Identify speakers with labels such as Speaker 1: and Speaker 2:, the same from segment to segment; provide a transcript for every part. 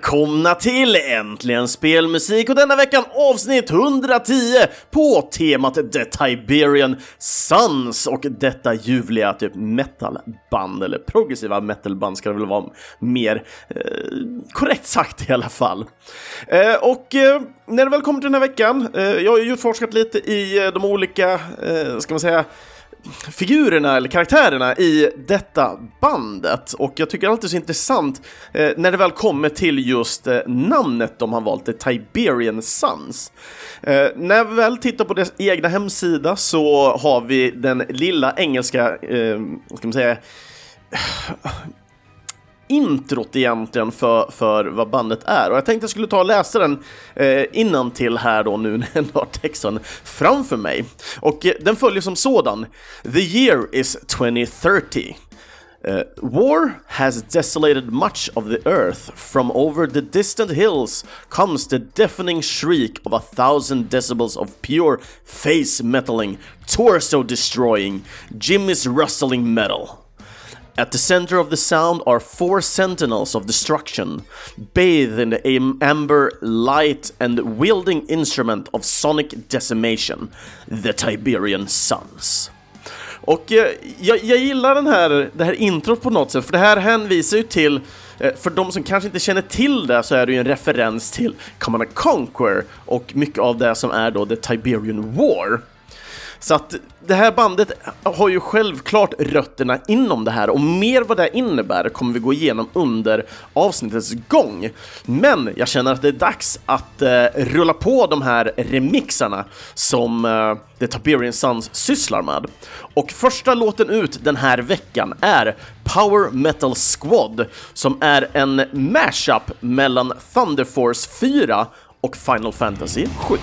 Speaker 1: välkomna till Äntligen Spelmusik och denna veckan avsnitt 110 på temat The Tiberian Suns och detta ljuvliga typ metalband, eller progressiva metalband ska det väl vara mer eh, korrekt sagt i alla fall. Eh, och eh, när det väl kommer till den här veckan, eh, jag har ju forskat lite i eh, de olika, eh, ska man säga, figurerna eller karaktärerna i detta bandet och jag tycker alltid så intressant eh, när det väl kommer till just eh, namnet de har valt, The Tiberian Sons. Eh, när vi väl tittar på deras egna hemsida så har vi den lilla engelska, eh, ska man säga, introt egentligen för, för vad bandet är. Och jag tänkte jag skulle ta och läsa den eh, innan till här då nu när jag har texten framför mig. Och eh, den följer som sådan. The year is 2030. Uh, eh, war has desolated much of the earth. From over the distant hills comes the deafening shriek of a thousand decibels of pure face metaling, torso destroying, Jimmy's rustling metal. At the center of the sound are four sentinels of destruction, bathed in the am- amber light and wielding instrument of sonic decimation, the Tiberian Suns. Och eh, jag, jag gillar den här, det här introt på något sätt, för det här hänvisar ju till eh, för de som kanske inte känner till det så är det ju en referens till Command Conquer och mycket av det som är då The Tiberian War. Så att det här bandet har ju självklart rötterna inom det här och mer vad det innebär kommer vi gå igenom under avsnittets gång. Men jag känner att det är dags att eh, rulla på de här remixarna som eh, The Tiberian Sons sysslar med. Och första låten ut den här veckan är Power Metal Squad som är en mashup mellan Thunder Force 4 och Final Fantasy 7.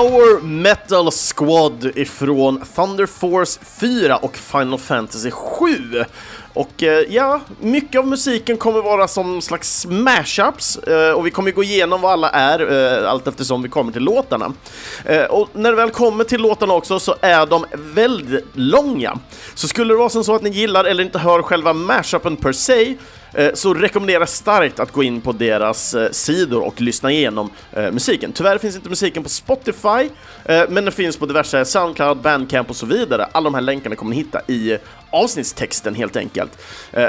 Speaker 1: Power Metal Squad ifrån Thunder Force 4 och Final Fantasy 7. Och eh, ja, mycket av musiken kommer vara som slags mashups eh, och vi kommer gå igenom vad alla är eh, allt eftersom vi kommer till låtarna. Eh, och när det väl kommer till låtarna också så är de väldigt långa. Så skulle det vara som så att ni gillar eller inte hör själva mashupen per se Eh, så rekommenderar starkt att gå in på deras eh, sidor och lyssna igenom eh, musiken. Tyvärr finns inte musiken på Spotify, men den finns på diverse Soundcloud, Bandcamp och så vidare. Alla de här länkarna kommer ni hitta i avsnittstexten helt enkelt.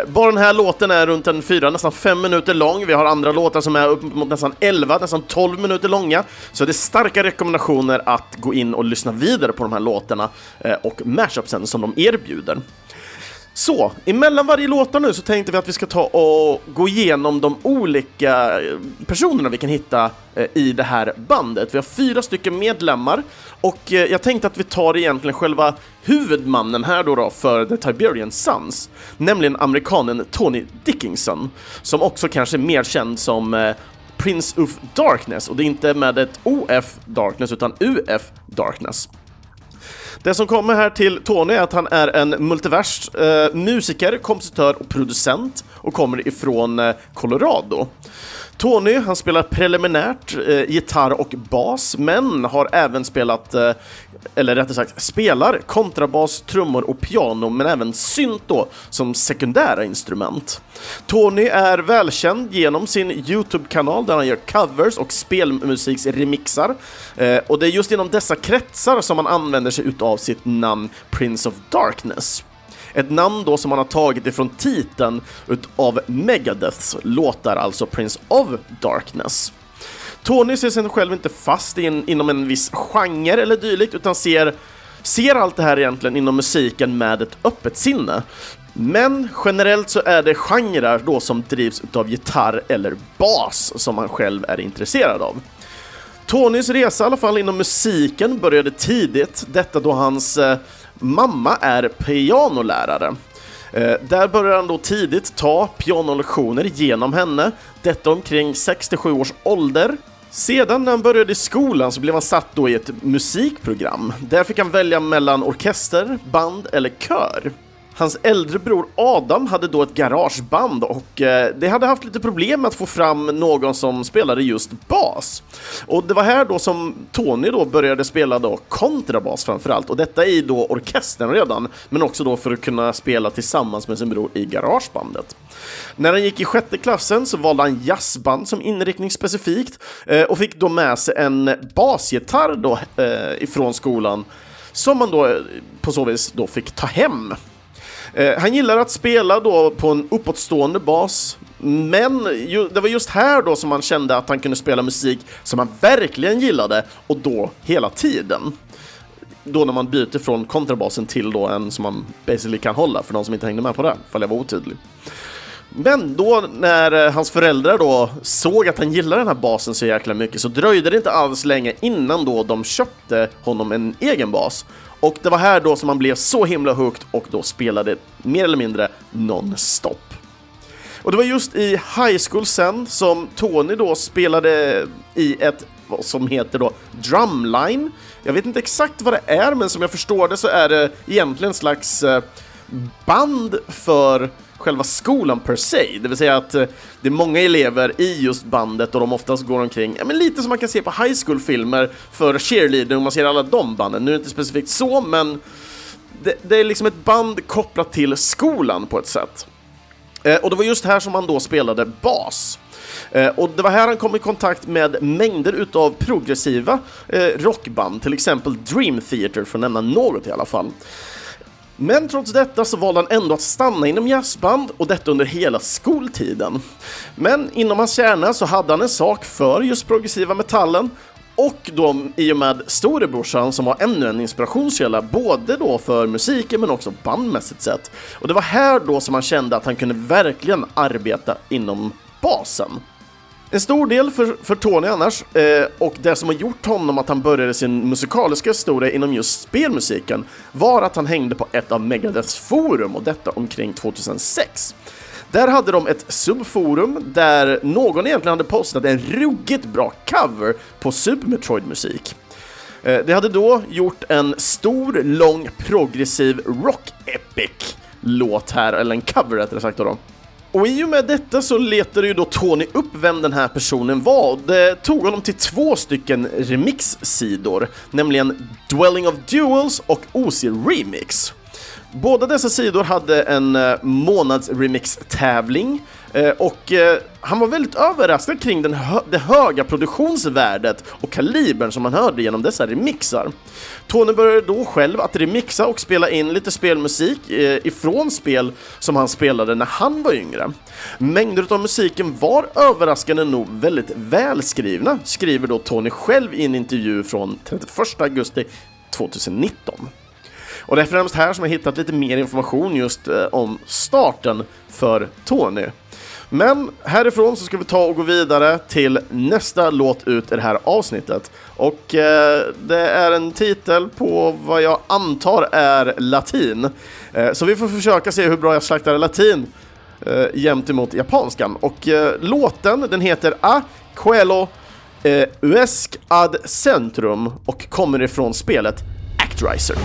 Speaker 1: Bara den här låten är runt en fyra, nästan fem minuter lång. Vi har andra låtar som är upp mot nästan 11, nästan 12 minuter långa. Så det är starka rekommendationer att gå in och lyssna vidare på de här låtarna och mashupsen som de erbjuder. Så, emellan varje låtar nu så tänkte vi att vi ska ta och gå igenom de olika eh, personerna vi kan hitta eh, i det här bandet. Vi har fyra stycken medlemmar och eh, jag tänkte att vi tar egentligen själva huvudmannen här då, då för The Tiberian Sons, nämligen amerikanen Tony Dickinson, som också kanske är mer känd som Prince of Darkness och det är inte med ett OF Darkness utan UF Darkness. Det som kommer här till Tony är att han är en multivers eh, musiker, kompositör och producent och kommer ifrån eh, Colorado. Tony, han spelar preliminärt eh, gitarr och bas, men har även spelat, eh, eller rättare sagt spelar kontrabas, trummor och piano, men även synt då som sekundära instrument. Tony är välkänd genom sin Youtube-kanal där han gör covers och spelmusiksremixar, eh, och det är just inom dessa kretsar som han använder sig utav sitt namn Prince of Darkness. Ett namn då som han har tagit ifrån titeln av Megadeths låtar, alltså Prince of Darkness. Tony ser sig själv inte fast in, inom en viss genre eller dylikt, utan ser, ser allt det här egentligen inom musiken med ett öppet sinne. Men generellt så är det genrer då som drivs av gitarr eller bas som han själv är intresserad av. Tonys resa i alla fall inom musiken började tidigt, detta då hans eh, mamma är pianolärare. Eh, där börjar han då tidigt ta pianolektioner genom henne, detta omkring 67 års ålder. Sedan när han började i skolan så blev han satt då i ett musikprogram. Där fick han välja mellan orkester, band eller kör. Hans äldre bror Adam hade då ett garageband och eh, det hade haft lite problem med att få fram någon som spelade just bas. Och det var här då som Tony då började spela då kontrabas framförallt och detta i då orkestern redan, men också då för att kunna spela tillsammans med sin bror i garagebandet. När han gick i sjätte klassen så valde han jazzband som inriktning specifikt eh, och fick då med sig en basgitarr då eh, ifrån skolan som man då eh, på så vis då fick ta hem han gillar att spela då på en uppåtstående bas, men ju, det var just här då som han kände att han kunde spela musik som han verkligen gillade, och då hela tiden. Då när man byter från kontrabasen till då en som man basically kan hålla, för de som inte hängde med på det, ifall jag var otydlig. Men då när eh, hans föräldrar då såg att han gillade den här basen så jäkla mycket så dröjde det inte alls länge innan då de köpte honom en egen bas. Och det var här då som han blev så himla hooked och då spelade mer eller mindre non-stop. Och det var just i high school sen som Tony då spelade i ett vad som heter då Drumline. Jag vet inte exakt vad det är, men som jag förstår det så är det egentligen en slags eh, band för själva skolan per se, det vill säga att eh, det är många elever i just bandet och de oftast går omkring, ja, men lite som man kan se på high school-filmer för cheerleading, och man ser alla de banden. Nu är det inte specifikt så, men det, det är liksom ett band kopplat till skolan på ett sätt. Eh, och det var just här som han då spelade bas. Eh, och det var här han kom i kontakt med mängder utav progressiva eh, rockband, till exempel Dream Theater för att nämna något i alla fall. Men trots detta så valde han ändå att stanna inom jazzband och detta under hela skoltiden. Men inom hans kärna så hade han en sak för just progressiva metallen och då i och med storebrorsan som var ännu en inspirationskälla både då för musiken men också bandmässigt sett. Och det var här då som han kände att han kunde verkligen arbeta inom basen. En stor del för, för Tony annars, eh, och det som har gjort honom att han började sin musikaliska historia inom just spelmusiken, var att han hängde på ett av Megadeths forum, och detta omkring 2006. Där hade de ett subforum där någon egentligen hade postat en ruggigt bra cover på Super Metroid-musik. Eh, de hade då gjort en stor, lång, progressiv rock-epic-låt här, eller en cover rättare sagt då. Och i och med detta så letade ju då Tony upp vem den här personen var. Det tog honom till två stycken remix-sidor, nämligen Dwelling of Duels och OC Remix. Båda dessa sidor hade en eh, månadsremix-tävling Eh, och eh, han var väldigt överraskad kring den hö det höga produktionsvärdet och kalibern som man hörde genom dessa remixar. Tony började då själv att remixa och spela in lite spelmusik eh, ifrån spel som han spelade när han var yngre. Mängder av musiken var överraskande nog väldigt välskrivna, skriver då Tony själv i en intervju från 31 augusti 2019. Och det är främst här som jag hittat lite mer information just eh, om starten för Tony. Men härifrån så ska vi ta och gå vidare till nästa låt ut i det här avsnittet. Och eh, det är en titel på vad jag antar är latin. Eh, så vi får försöka se hur bra jag slaktar latin eh, jämt emot japanskan. Och eh, låten den heter A Quello eh, Uesc ad Centrum och kommer ifrån spelet Actriser.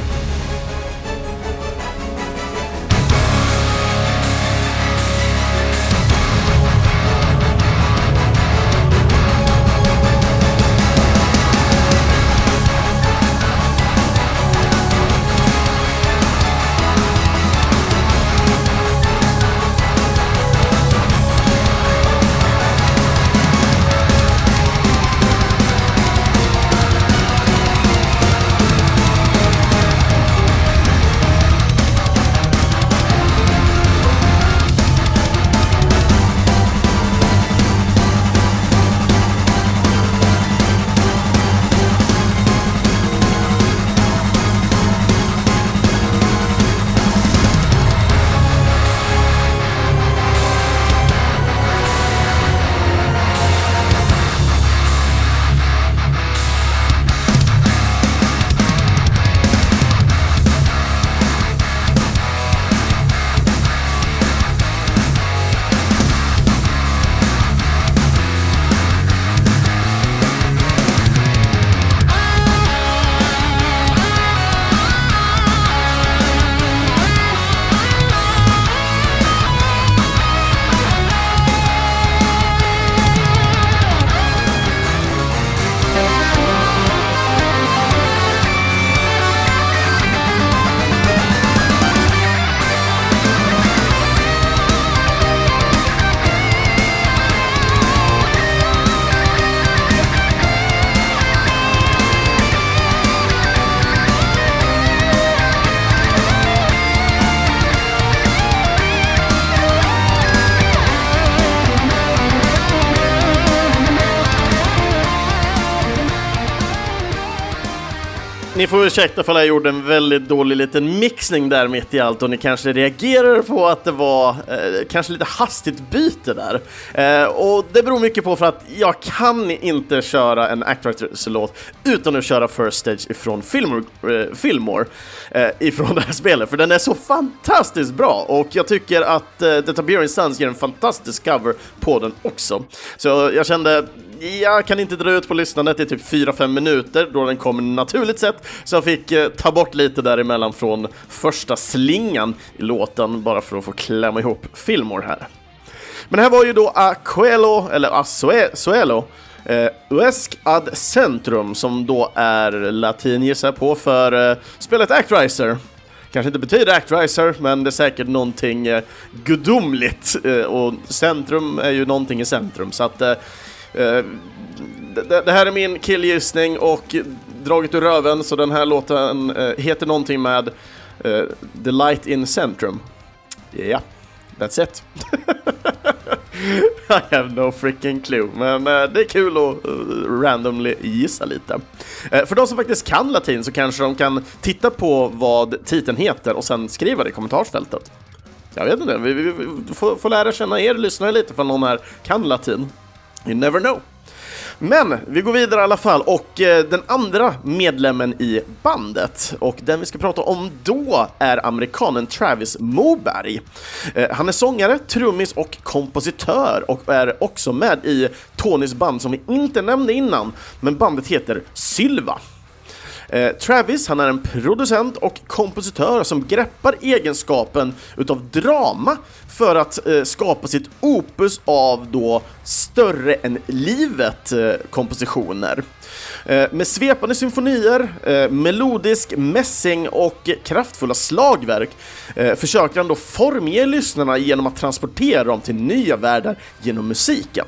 Speaker 1: Ni får ursäkta för att jag gjorde en väldigt dålig liten mixning där mitt i allt och ni kanske reagerar på att det var eh, kanske lite hastigt byte där. Eh, och det beror mycket på för att jag kan inte köra en Actractors-låt utan att köra First Stage ifrån Fillmore, eh, Fillmore eh, ifrån det här spelet, för den är så fantastiskt bra och jag tycker att eh, The Tiberian Sons ger en fantastisk cover på den också. Så jag kände jag kan inte dra ut på lyssnandet i typ 4-5 minuter då den kommer naturligt sett, så jag fick eh, ta bort lite däremellan från första slingan i låten bara för att få klämma ihop Fillmore här. Men det här var ju då Aquelo, eller Asuelo, eh, Uesc ad Centrum, som då är latin gissar jag på för eh, spelet Actriser. Kanske inte betyder Actriser, men det är säkert någonting eh, gudomligt eh, och centrum är ju någonting i centrum, så att eh, Eh, det, det, här är min killgissning och draget ur röven, så den här låten uh, heter någonting med uh, The Light in Centrum. Ja, yeah, that's it. I have no freaking clue, men det är kul att randomly gissa lite. för de som faktiskt kan latin så kanske de kan titta på vad titeln heter och sen skriva det i kommentarsfältet. Jag vet inte, vi, vi, vi får, får lära känna er lyssnare lite för någon här kan latin. You never know. Men vi går vidare i alla fall och eh, den andra medlemmen i bandet och den vi ska prata om då är amerikanen Travis Moberg. Eh, han är sångare, trummis och kompositör och är också med i Tonys band som vi inte nämnde innan, men bandet heter Sylva. Eh, Travis, han är en producent och kompositör som greppar egenskapen utav drama för att eh, skapa sitt opus av då större än livet eh, kompositioner. Eh, med svepande symfonier, eh, melodisk mässing och kraftfulla slagverk eh, försöker han då formge lyssnarna genom att transportera dem till nya världar genom musiken.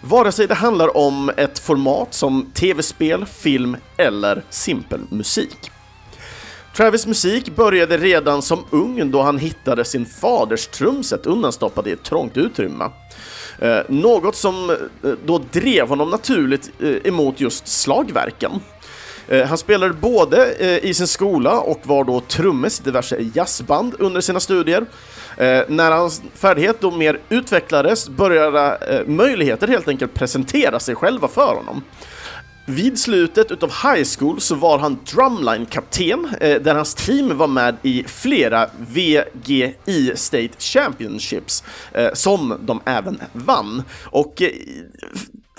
Speaker 1: Vare sig det handlar om ett format som tv-spel, film eller simpel musik. Travis musik började redan som ung då han hittade sin faders trumset undanstoppad i ett trångt utrymme. Eh, något som eh, då drev honom naturligt eh, emot just slagverken. Eh, han spelade både eh, i sin skola och var då trummis i diverse jazzband under sina studier. Eh, när hans färdighet då mer utvecklades började möjligheter helt enkelt presentera sig själva för honom. Vid slutet utav high school så var han drumline-kapten där hans team var med i flera VGI State Championships som de även vann. Och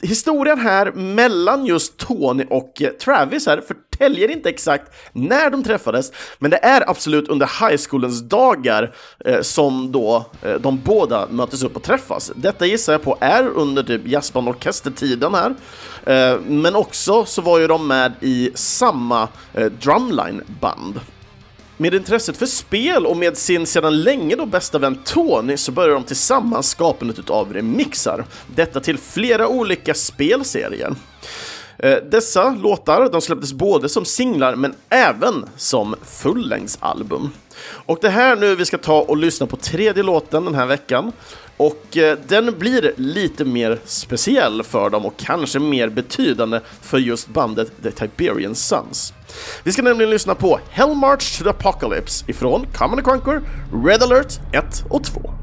Speaker 1: historien här mellan just Tony och eh, Travis här förtäljer inte exakt när de träffades, men det är absolut under high schoolens dagar eh, som då eh, de båda möttes upp och träffas. Detta gissar jag på är under typ jazzbandorkestertiden här, eh, men också så var ju de med i samma eh, drumline-band. Med intresset för spel och med sin sedan länge då bästa vän Tony så börjar de tillsammans skapandet av remixar. Detta till flera olika spelserier. Eh, dessa låtar de släpptes både som singlar men även som fullängdsalbum. Och det här nu vi ska ta och lyssna på tredje låten den här veckan. Och eh, den blir lite mer speciell för dem och kanske mer betydande för just bandet The Tiberian Sons. Vi ska nämligen lyssna på Hell March to the Apocalypse ifrån Common Conquer, Red Alert 1 och 2.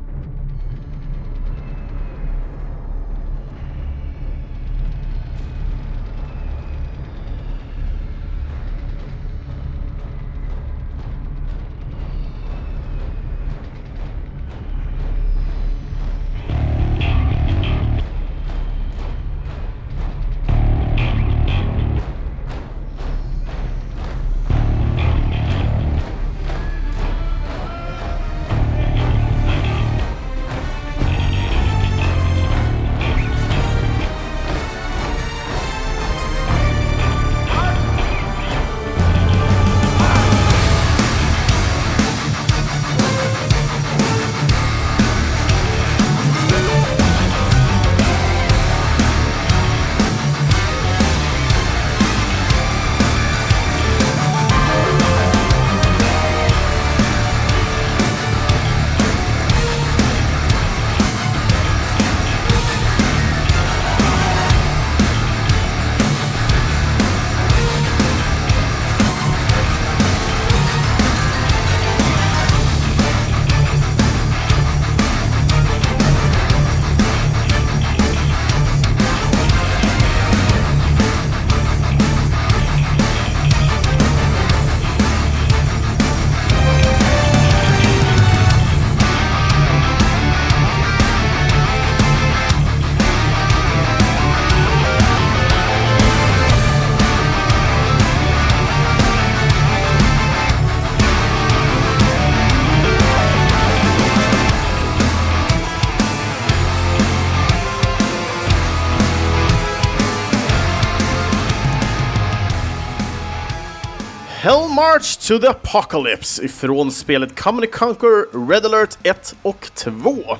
Speaker 1: Hell March to the Apocalypse ifrån spelet Common Conquer Red Alert 1 och 2.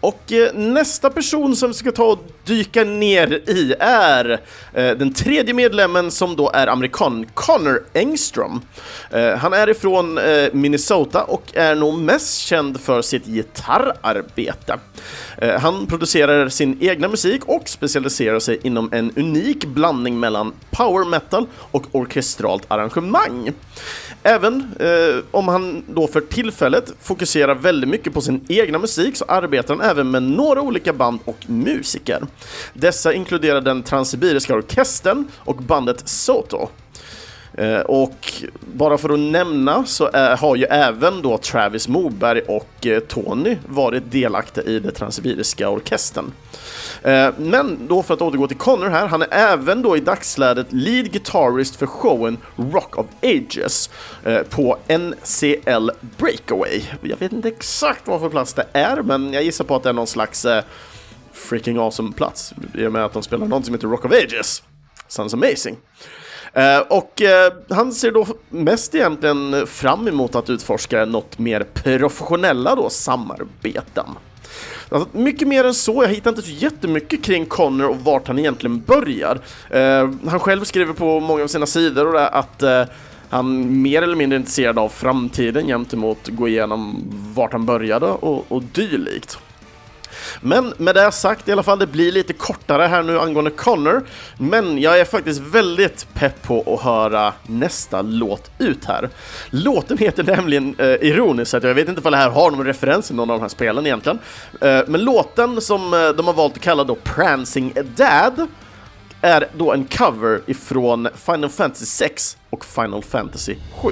Speaker 1: Och eh, nästa person som vi ska ta och dyka ner i är eh, den tredje medlemmen som då är amerikan, Connor Engström. Eh, han är ifrån eh, Minnesota och är nog mest känd för sitt gitarrarbete. Eh, han producerar sin egna musik och specialiserar sig inom en unik blandning mellan power metal och orkestralt arrangemang. Även eh, om han då för tillfället fokuserar väldigt mycket på sin egna musik så arbetar han även med några olika band och musiker. Dessa inkluderar den Transsibiriska orkestern och bandet Soto. Eh, och bara för att nämna så är, har ju även då Travis Moberg och eh, Tony varit delaktiga i den Transsibiriska orkestern. Eh, men då för att återgå till Connor här, han är även då i dagsläget lead guitarist för showen Rock of Ages på NCL Breakaway. Jag vet inte exakt vad för plats det är, men jag gissar på att det är någon slags freaking awesome plats i och med att de spelar något som heter Rock of Ages. Sounds amazing. Eh, och eh, han ser då mest egentligen fram emot att utforska något mer professionella då samarbeten. Alltså, mycket mer än så, jag hittar inte så jättemycket kring Connor och vart han egentligen börjar. Eh, han själv skriver på många av sina sidor och det, att eh, han mer eller mindre är intresserad av framtiden gentemot gå igenom vart han började och, och dylikt. Men med det sagt i alla fall, det blir lite kortare här nu angående Connor, men jag är faktiskt väldigt pepp på att höra nästa låt ut här. Låten heter nämligen eh, ironiskt, att jag vet inte om det här har någon referens i någon av de här spelen egentligen, eh, men låten som eh, de har valt att kalla då Prancing Dad är då en cover ifrån Final Fantasy 6 och Final Fantasy 7.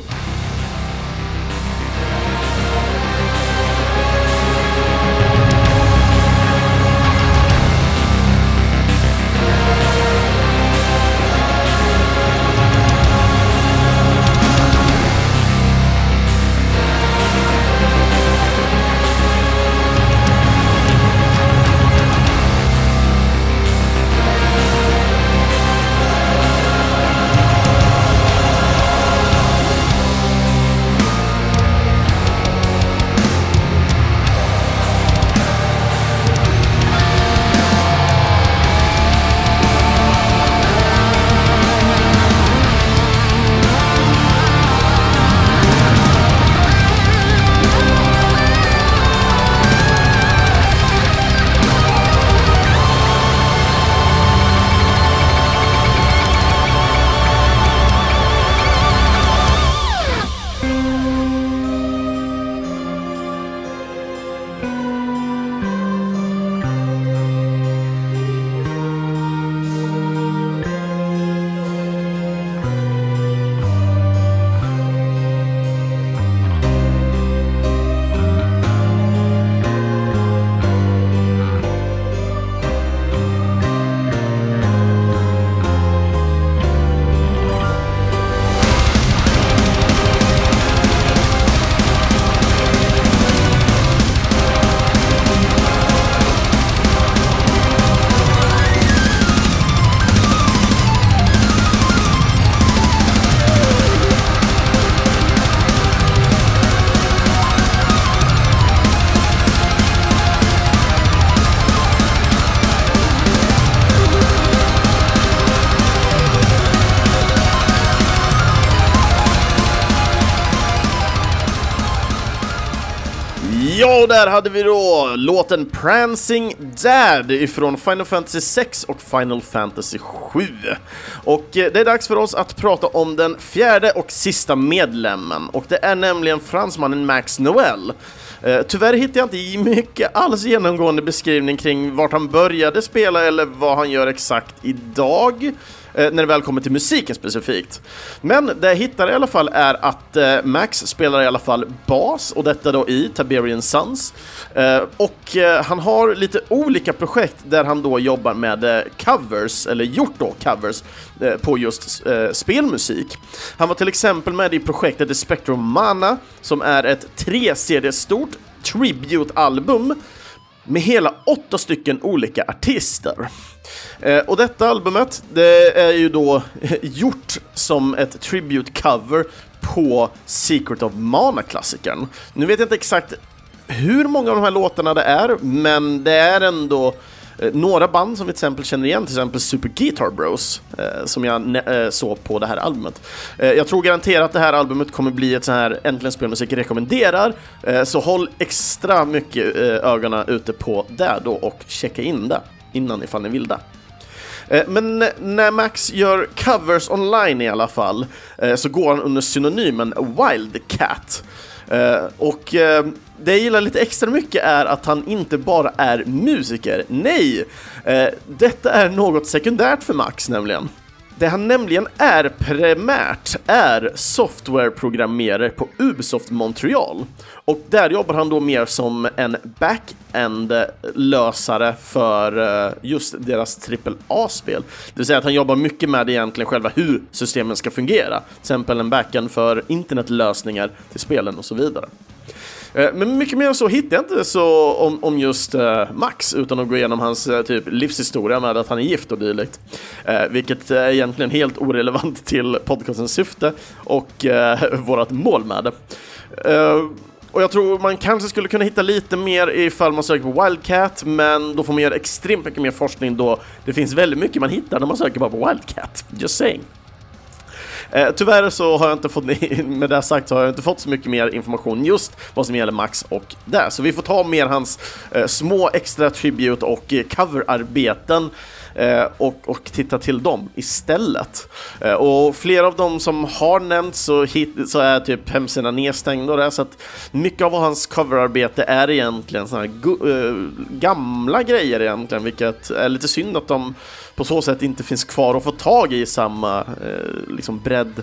Speaker 1: Och där hade vi då låten Prancing Dad ifrån Final Fantasy 6 och Final Fantasy 7. Och eh, det är dags för oss att prata om den fjärde och sista medlemmen, och det är nämligen fransmannen Max Noel. Eh, tyvärr hittar jag inte mycket alls genomgående beskrivning kring vart han började spela eller vad han gör exakt idag Eh, när det väl kommer till musiken specifikt. Men det jag hittar i alla fall är att eh, Max spelar i alla fall bas, och detta då i Tiberian Sons. Eh, och eh, han har lite olika projekt där han då jobbar med eh, covers, eller gjort då covers, eh, på just eh, spelmusik. Han var till exempel med i projektet The Spectrum Mana, som är ett 3-CD stort tribute-album med hela åtta stycken olika artister. Eh, och detta albumet, det är ju då gjort som ett tribute cover på Secret of Mana-klassikern. Nu vet jag inte exakt hur många av de här låtarna det är, men det är ändå eh, några band som vi till exempel känner igen, till exempel Super Guitar Bros, eh, som jag eh, såg på det här albumet. Eh, jag tror garanterat att det här albumet kommer bli ett så här Äntligen Spelmusik rekommenderar, eh, så håll extra mycket eh, ögonen ute på det då och checka in det innan ifall ni vill det. Eh, men när Max gör covers online i alla fall eh, så går han under synonymen Wildcat. Eh, och det jag gillar lite extra mycket är att han inte bara är musiker. Nej! Detta är något sekundärt för Max nämligen. Det han nämligen är primärt är softwareprogrammerare på Ubisoft Montreal. Och där jobbar han då mer som en back-end-lösare för eh, just deras AAA-spel. Det vill säga att han jobbar mycket med egentligen själva hur systemen ska fungera. Till exempel en backend för internetlösningar till spelen och så vidare. Eh, men mycket mer än så hittar jag inte så om, om just eh, Max utan att gå igenom hans eh, typ livshistoria med att han är gift och dylikt. Vilket är egentligen helt orelevant till podcastens syfte och vårt mål med det. Och jag tror man kanske skulle kunna hitta lite mer ifall man söker på Wildcat, men då får man göra extremt mycket mer forskning då det finns väldigt mycket man hittar när man söker bara på Wildcat. Just saying. Eh, tyvärr så har jag inte fått, med det sagt så har jag inte fått så mycket mer information just vad som gäller Max och det. Så vi får ta mer hans eh, små extra tribute och eh, coverarbeten Eh, och, och titta till dem istället. Eh, och flera av dem som har nämnts så, hit, så är typ hemsidan nedstängd och det, så att mycket av hans coverarbete är egentligen såna här eh, gamla grejer egentligen, vilket är lite synd att de på så sätt inte finns kvar att få tag i samma eh, liksom bredd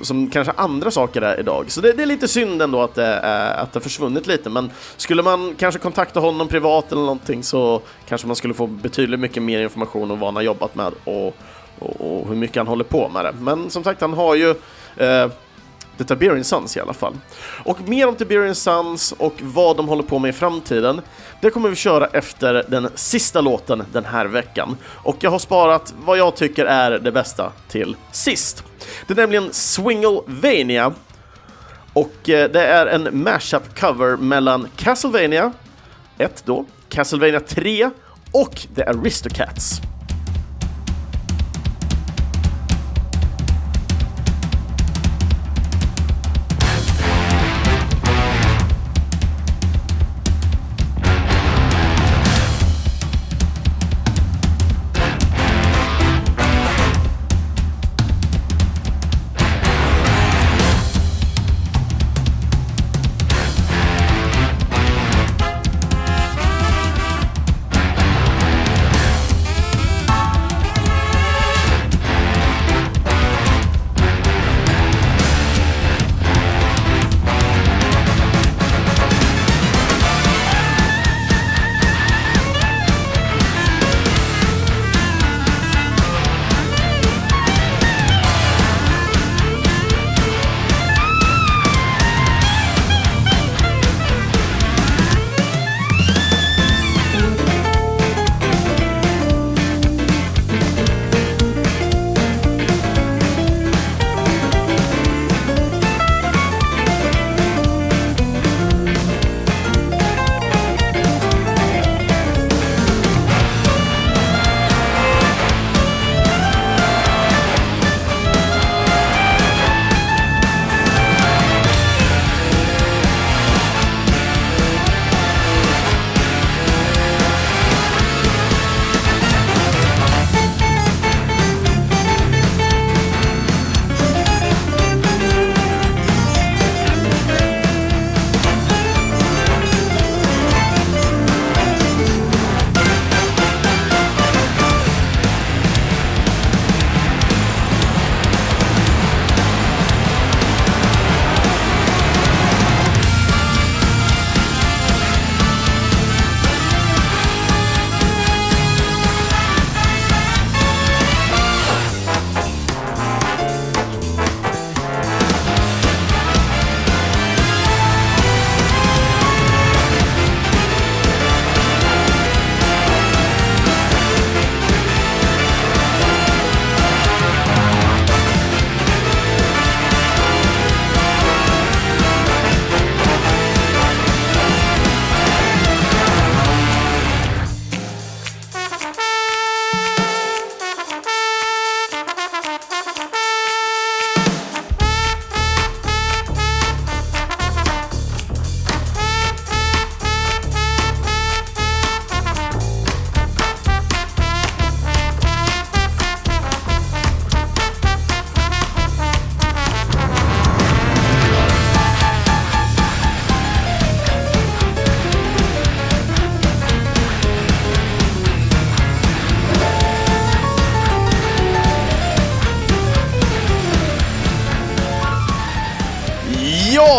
Speaker 1: som kanske andra saker är idag. Så det, det, är lite synd ändå att det, äh, att det har försvunnit lite, men skulle man kanske kontakta honom privat eller någonting så kanske man skulle få betydligt mycket mer information om vad han har jobbat med och, och, och hur mycket han håller på med det. Men som sagt, han har ju äh, The Tiberian Sons i alla fall. Och mer om Tiberian Sons och vad de håller på med i framtiden, det kommer vi köra efter den sista låten den här veckan. Och jag har sparat vad jag tycker är det bästa till sist. Det är nämligen Swinglevania och eh, det är en mashup cover mellan Castlevania 1 då, Castlevania 3 och The Aristocats.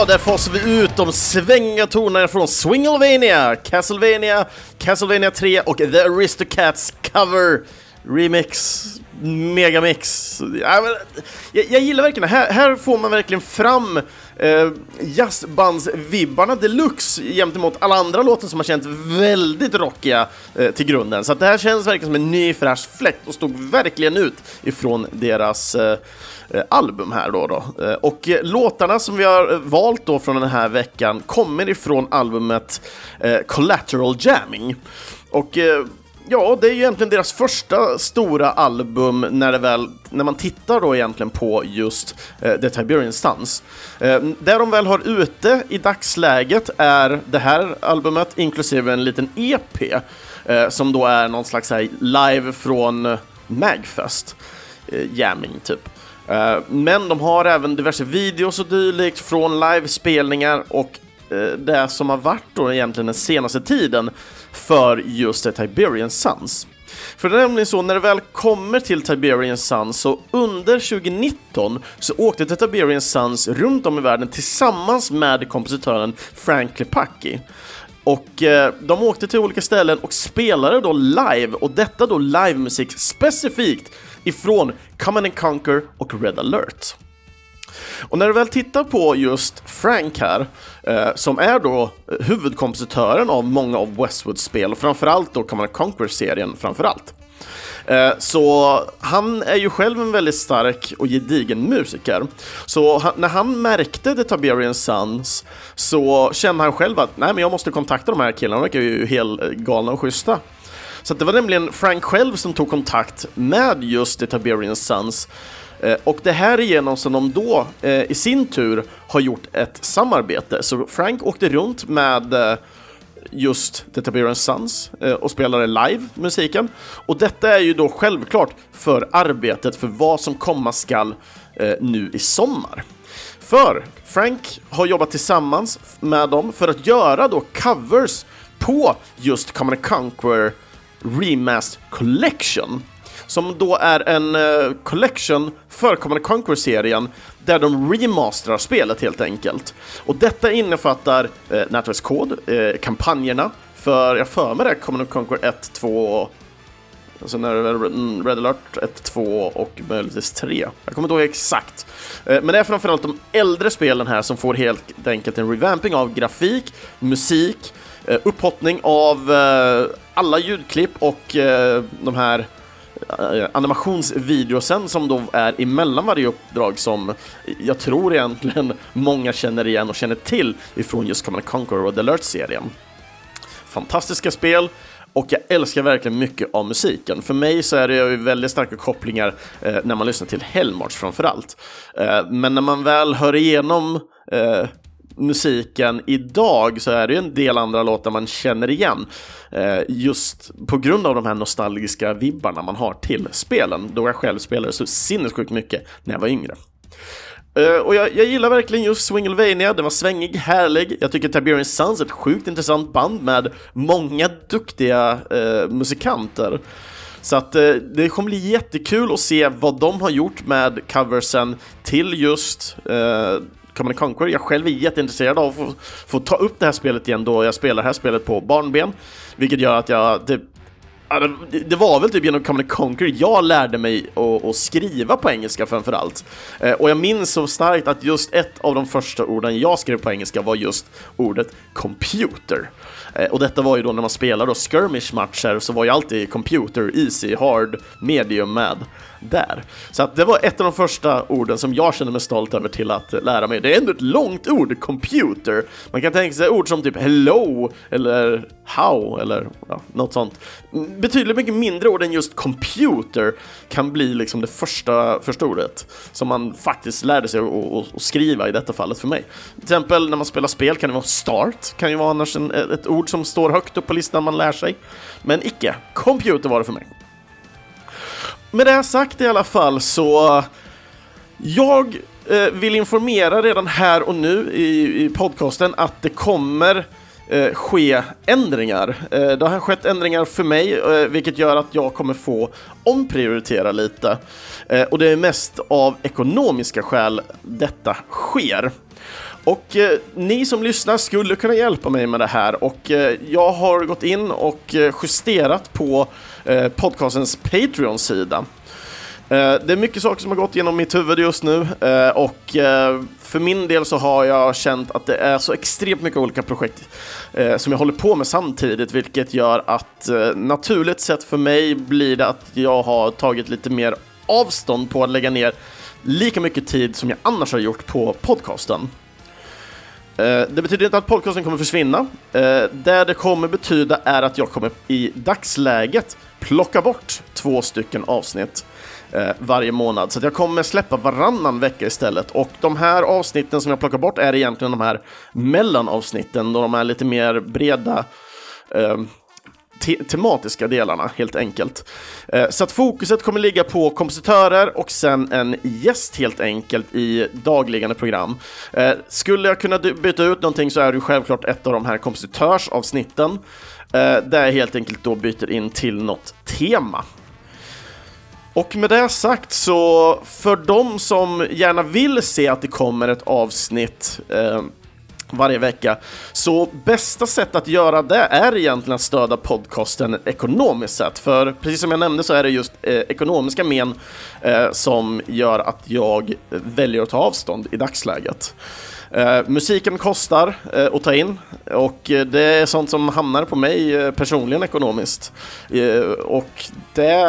Speaker 1: Där fasar vi ut de svänga tonerna från Swinglevania, Castlevania, Castlevania 3 och The Aristocats cover remix, megamix. Jag, jag gillar verkligen här, här får man verkligen fram eh, jazzbandsvibbarna deluxe gentemot alla andra låtar som har känts väldigt rockiga eh, till grunden. Så det här känns verkligen som en ny fräsch fläkt och stod verkligen ut ifrån deras Eh, Eh, album här då. då. Eh, och eh, låtarna som vi har valt då från den här veckan kommer ifrån albumet Collateral Jamming. Och ja, det är ju egentligen deras första stora album när, det väl, när man tittar då egentligen på just eh, The Tiberian Sons. Eh, det de väl har ute i dagsläget är det här albumet inklusive en liten EP eh, som då är någon slags här, live från Magfest, eh, jamming typ. Eh, men de har även diverse videos och dylikt från livespelningar och eh, det som har varit då egentligen den senaste tiden för just Tiberian Sons. För det är nämligen så, när det väl kommer till Tiberian Sons, så under 2019 så åkte The Tiberian Sons runt om i världen tillsammans med kompositören Frank Lepacki. Och eh, de åkte till olika ställen och spelade då live, och detta då livemusik specifikt ifrån Command and Conquer och Red alert. Och när du väl tittar på just Frank här, eh, som är då eh, huvudkompositören av många av Westwoods spel, och framförallt då Command Conquer-serien framförallt. Eh, så han är ju själv en väldigt stark och gedigen musiker. Så han, när han märkte The Tiberian Sons så kände han själv att nej men jag måste kontakta de här killarna, de verkar ju helt eh, galna och schyssta. Så det var nämligen Frank själv som tog kontakt med just The Tiberian Sons eh, och det här är genom som de då eh, i sin tur har gjort ett samarbete. Så Frank åkte runt med eh, just The Tiberian Sons eh, och spelade live musiken. Och detta är ju då självklart för arbetet för vad som komma skall eh, nu i sommar. För Frank har jobbat tillsammans med dem för att göra då covers på just Common Conquer Remastered Collection som då är en uh, collection för Command Conquer-serien där de remasterar spelet helt enkelt. Och detta innefattar eh, uh, nätverkskod, uh, eh, kampanjerna för, jag för mig det, Command Conquer 1, 2, Alltså när det är Red mm, Alert 1, 2 och möjligtvis 3. Jag kommer inte ihåg exakt. Men det är framförallt de äldre spelen här som får helt enkelt en revamping av grafik, musik, upphottning av alla ljudklipp och eh, de här eh, animationsvideosen som då är emellan varje uppdrag som jag tror egentligen många känner igen och känner till ifrån just Command Conquer och The Alert-serien. Fantastiska spel och jag älskar verkligen mycket av musiken. För mig så är det ju väldigt starka kopplingar eh, när man lyssnar till Hellmarch framförallt. Eh, men när man väl hör igenom eh, musiken idag så är det ju en del andra låtar man känner igen. Eh, just på grund av de här nostalgiska vibbarna man har till spelen, då jag själv spelade så sinnessjukt mycket när jag var yngre. Uh, och jag, jag, gillar verkligen just Swinglevania, den var svängig, härlig. Jag tycker Tiberian Sons är ett sjukt intressant band med många duktiga uh, musikanter. Så att uh, det kommer bli jättekul att se vad de har gjort med coversen till just Command Conquer. Jag själv är jätteintresserad av att få, få, ta upp det här spelet igen då jag spelar det här spelet på barnben. Vilket gör att jag... Det, det var väl typ genom Command Conquer jag lärde mig att, skriva på engelska framförallt. Eh, och jag minns så starkt att just ett av de första orden jag skrev på engelska var just ordet computer. Eh, och detta var ju då när man spelade då skirmish-matcher så var ju alltid computer, easy, hard, medium med där. Så att det var ett av de första orden som jag kände mig stolt över till att lära mig. Det är ändå ett långt ord, computer. Man kan tänka sig ord som typ hello eller how eller ja, något sånt. Mm, betydligt mycket mindre ord än just computer kan bli liksom det första, första ordet som man faktiskt lärde sig att skriva i detta fallet för mig. Till exempel när man spelar spel kan det vara start, kan ju vara annars en, ett ord som står högt upp på listan man lär sig. Men icke, computer var det för mig. Med det sagt i alla fall så jag eh, vill informera redan här och nu i, i podcasten att det kommer eh, ske ändringar. Eh, det har skett ändringar för mig, eh, vilket gör att jag kommer få omprioritera lite. Eh, och det är mest av ekonomiska skäl detta sker. Och eh, ni som lyssnar skulle kunna hjälpa mig med det här och eh, jag har gått in och eh, justerat på eh, podcastens Patreon-sida. Eh, det är mycket saker som har gått genom mitt huvud just nu eh, och eh, för min del så har jag känt att det är så extremt mycket olika projekt eh, som jag håller på med samtidigt, vilket gör att eh, naturligt sett för mig blir det att jag har tagit lite mer avstånd på att lägga ner lika mycket tid som jag annars har gjort på podcasten. Eh, det betyder inte att podcasten kommer försvinna. Eh, det det kommer betyda är att jag kommer i dagsläget plocka bort två stycken avsnitt eh, varje månad. Så jag kommer släppa varannan vecka istället. Och de här avsnitten som jag plockar bort är egentligen de här mellanavsnitten, då de är lite mer breda te tematiska delarna helt enkelt. Eh, så att fokuset kommer ligga på kompositörer och sen en gäst helt enkelt i dagliggande program. Eh, skulle jag kunna byta ut någonting så är det självklart ett av de här kompositörsavsnitten eh, där jag helt enkelt då byter in till något tema. Och med det sagt så för de som gärna vill se att det kommer ett avsnitt eh, varje vecka. Så bästa sätt att göra det är egentligen att stödja podcasten ekonomiskt sett. För precis som jag nämnde så är det just eh, ekonomiska men eh, som gör att jag väljer att ta avstånd i dagsläget. Eh, musiken kostar eh, att ta in och eh, det är sånt som hamnar på mig eh, personligen ekonomiskt. Eh, och det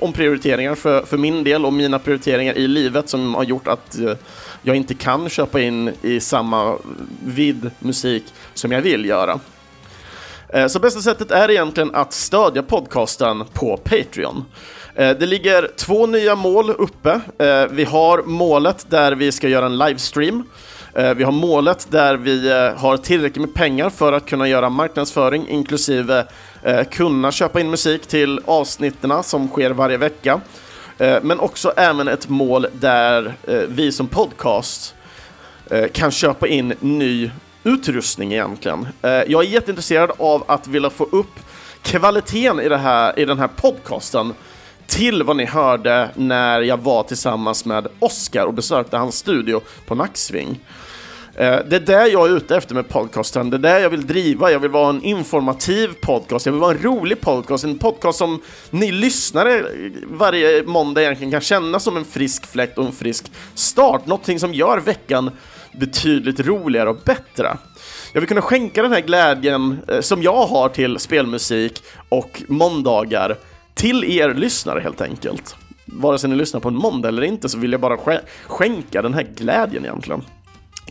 Speaker 1: omprioriteringar för, för min del och mina prioriteringar i livet som har gjort att eh, jag inte kan köpa in i samma vid musik som jag vill göra. Eh, så bästa sättet är egentligen att stödja podcasten på Patreon. Eh, det ligger två nya mål uppe. Eh, vi har målet där vi ska göra en livestream. Vi har målet där vi har tillräckligt med pengar för att kunna göra marknadsföring inklusive kunna köpa in musik till avsnitten som sker varje vecka. Eh, men också även ett mål där eh, vi som podcast eh, kan köpa in ny utrustning egentligen. Eh, jag är jätteintresserad av att vilja få upp kvaliteten i, det här, i den här podcasten till vad ni hörde när jag var tillsammans med Oscar och besökte hans studio på Nacksving. Eh, det är det jag är ute efter med podcasten, det är det jag vill driva. Jag vill vara en informativ podcast, jag vill vara en rolig podcast, en podcast som ni lyssnare varje måndag egentligen kan känna som en frisk fläkt och en frisk start. Någonting som gör veckan betydligt roligare och bättre. Jag vill kunna skänka den här glädjen eh, som jag har till spelmusik och måndagar till er lyssnare helt enkelt. Vare sig ni lyssnar på en måndag eller inte så vill jag bara skänka den här glädjen egentligen.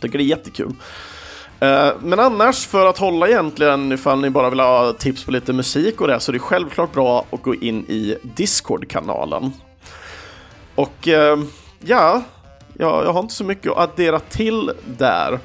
Speaker 1: Tycker det är jättekul. Eh, men annars, för att hålla egentligen, ifall ni bara vill ha tips på lite musik och det, så är det självklart bra att gå in i Discord-kanalen. Och eh, ja, jag har inte så mycket att addera till där.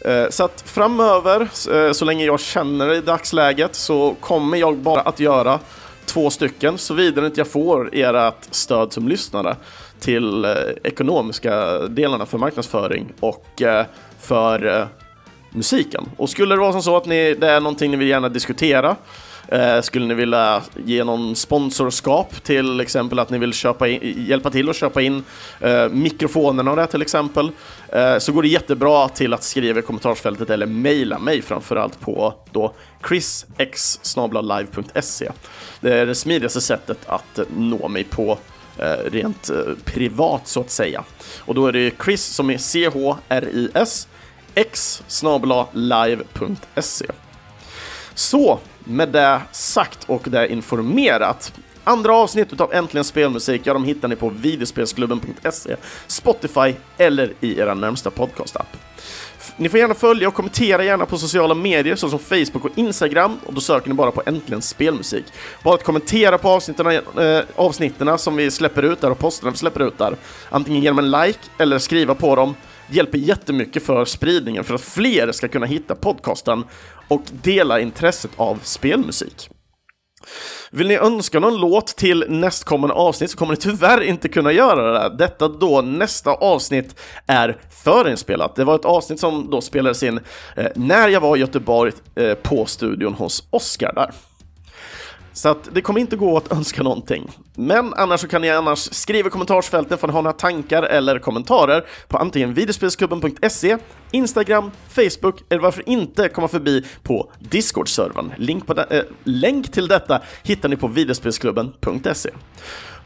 Speaker 1: Eh, så att framöver, så länge jag känner det i dagsläget, så kommer jag bara att göra två stycken, såvida inte jag får ert stöd som lyssnare till eh, ekonomiska delarna för marknadsföring och eh, för eh, musiken. Och skulle det vara som så att ni, det är någonting ni vill gärna diskutera Eh, skulle ni vilja ge någon sponsorskap till exempel att ni vill köpa in, hjälpa till att köpa in eh, mikrofonerna och det till exempel eh, så går det jättebra till att skriva i kommentarsfältet eller mejla mig framförallt på då chrisx.live.se. Det är det smidigaste sättet att nå mig på Eh, rent eh, privat så att säga. Och då är det Chris som är C-H-R-I-S x live.se. Så med det sagt och det informerat Andra avsnitt av Äntligen Spelmusik, ja de hittar ni på videospelsklubben.se, Spotify eller i era närmsta podcastapp. Ni får gärna följa och kommentera gärna på sociala medier såsom Facebook och Instagram och då söker ni bara på Äntligen Spelmusik. Bara att kommentera på avsnitten, eh, avsnitten som vi släpper ut där och posterna vi släpper ut där. Antingen genom en like eller skriva på dem hjälper jättemycket för spridningen för att fler ska kunna hitta podcasten och dela intresset av spelmusik. Vill ni önska någon låt till nästkommande avsnitt så kommer ni tyvärr inte kunna göra det. Detta då nästa avsnitt är förinspelat. Det var ett avsnitt som då spelades in eh, när jag var i Göteborg eh, på studion hos Oscar där. Så att det kommer inte gå att önska någonting. Men annars så kan ni annars skriva i kommentarsfälten för att ha några tankar eller kommentarer på antingen videospelsklubben.se, Instagram, Facebook eller varför inte komma förbi på Discord-servern. Länk, äh, eh, länk till detta hittar ni på videospelsklubben.se.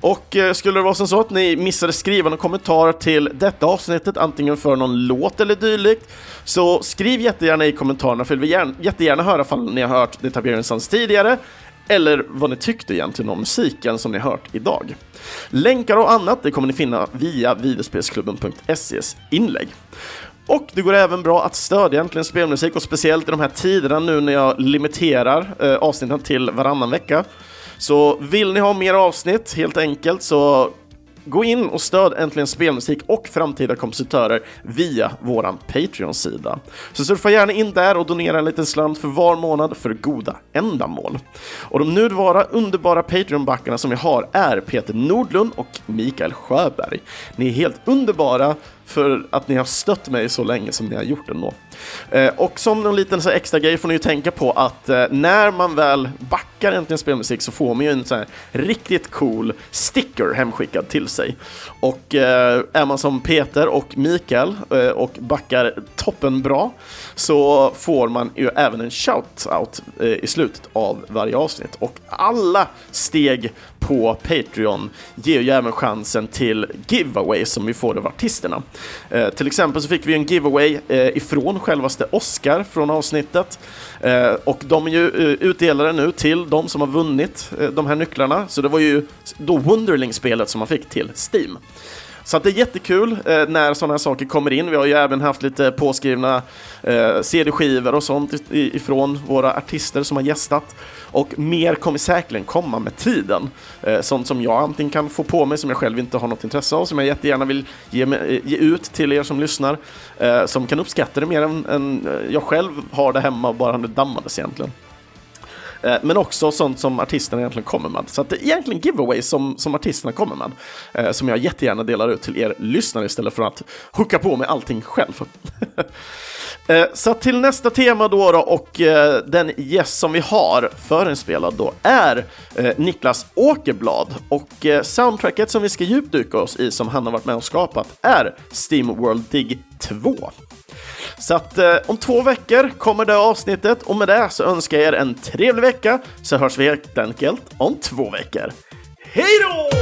Speaker 1: Och eh, skulle det vara som så att ni missade skriva någon kommentar till detta avsnittet, antingen för någon låt eller dylikt, så skriv jättegärna i kommentarerna för vi vill jättegärna höra ifall ni har hört The Tiberian Sons tidigare, eller vad ni tyckte egentligen om musiken som ni hört idag. Länkar och annat det kommer ni finna via videospelsklubben.ses inlägg. Och det går även bra att stödja Äntligen Spelmusik och speciellt i de här tiderna nu när jag limiterar eh, avsnitten till varannan vecka. Så vill ni ha mer avsnitt helt enkelt så Gå in och stöd Äntligen Spelmusik och framtida kompositörer via våran Patreon-sida. Så surfa gärna in där och donera en liten slant för var månad för goda ändamål. Och de nuvarande underbara Patreon-backarna som vi har är Peter Nordlund och Mikael Sjöberg. Ni är helt underbara för att ni har stött mig så länge som ni har gjort ändå. Eh, och som en liten så extra grej får ni ju tänka på att eh, när man väl backar Äntligen Spelmusik så får man ju en sån här riktigt cool sticker hemskickad till sig. Och eh, är man som Peter och Mikael eh, och backar toppen bra så får man ju även en shout-out eh, i slutet av varje avsnitt. Och alla steg på Patreon ger ju även chansen till giveaway som vi får av artisterna. Eh, till exempel så fick vi en giveaway eh, ifrån självaste Oscar från avsnittet. Eh, och de är ju eh, utdelade nu till de som har vunnit eh, de här nycklarna. Så det var ju då Wonderling-spelet som man fick till Steam. Så att det är jättekul eh, när sådana här saker kommer in. Vi har ju även haft lite påskrivna eh, CD-skivor och sånt ifrån våra artister som har gästat. Och mer kommer säkerligen komma med tiden. Eh, sånt som jag antingen kan få på mig som jag själv inte har något intresse av, som jag jättegärna vill ge, eh, ge ut till er som lyssnar, eh, som kan uppskatta det mer än, än eh, jag själv har det hemma och bara det dammades egentligen. Eh, men också sånt som artisterna egentligen kommer med. Så att det är egentligen giveaways som, som artisterna kommer med, eh, som jag jättegärna delar ut till er lyssnare istället för att hooka på med allting själv. Eh, så till nästa tema då, då och den gäst som vi har förinspelad då är Niklas Åkerblad och soundtracket som vi ska djupdyka oss i som han har varit med och skapat är Steam World Dig 2. Så att eh, om två veckor kommer det avsnittet och med det så önskar jag er en trevlig vecka så hörs vi helt enkelt om två veckor. Hej då!